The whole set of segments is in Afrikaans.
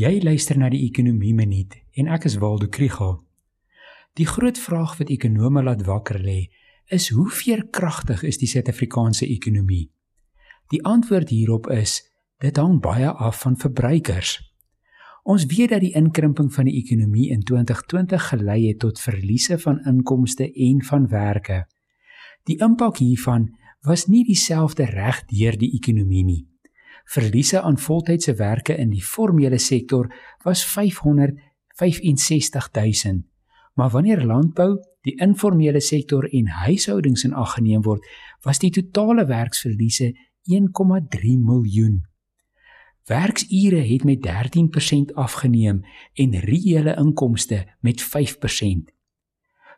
Jy luister na die Ekonomie Minuut en ek is Waldo Krügel. Die groot vraag wat ekonome laat wakker lê, is hoe veerkragtig is die Suid-Afrikaanse ekonomie? Die antwoord hierop is dit hang baie af van verbruikers. Ons weet dat die inkrimping van die ekonomie in 2020 gelei het tot verliese van inkomste en van werke. Die impak hiervan was nie dieselfde reg deur die ekonomie nie. Verliese aan voltydse werke in die formele sektor was 565 000. Maar wanneer landbou, die informele sektor en huishoudings in ag geneem word, was die totale werksverliese 1,3 miljoen. Werksure het met 13% afgeneem en reële inkomste met 5%.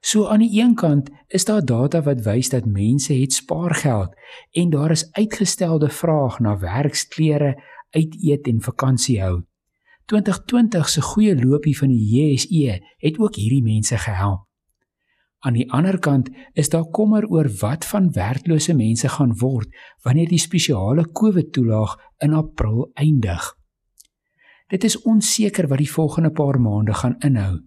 So aan die een kant is daar data wat wys dat mense het spaargeld en daar is uitgestelde vraag na werksklere, uiteet en vakansie hou. 2020 se goeie loopie van die JSE het ook hierdie mense gehelp. Aan die ander kant is daar kommer oor wat van werklose mense gaan word wanneer die spesiale COVID-toelaag in April eindig. Dit is onseker wat die volgende paar maande gaan inhou.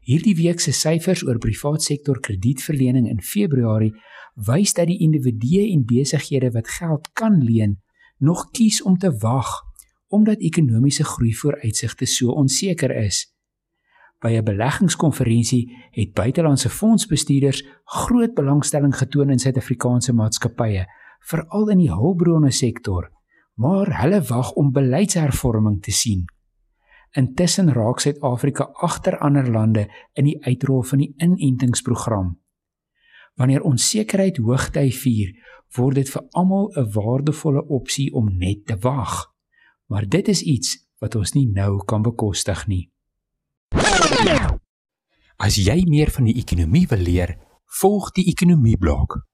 Hierdie week se syfers oor privaat sektor kredietverlening in Februarie wys dat die individue en besighede wat geld kan leen, nog kies om te wag omdat ekonomiese groei vooruitsigte so onseker is. By 'n beleggingskonferensie het buitelandse fondsbestuurders groot belangstelling getoon in Suid-Afrikaanse maatskappye, veral in die hulpbronne sektor, maar hulle wag om beleidshervorming te sien. Intussen raak Suid-Afrika agter ander lande in die uitrol van die inentingsprogram. Wanneer onsekerheid hoogtyd vier, word dit vir almal 'n waardevolle opsie om net te wag. Maar dit is iets wat ons nie nou kan bekostig nie. As jy meer van die ekonomie wil leer, volg die ekonomie blok.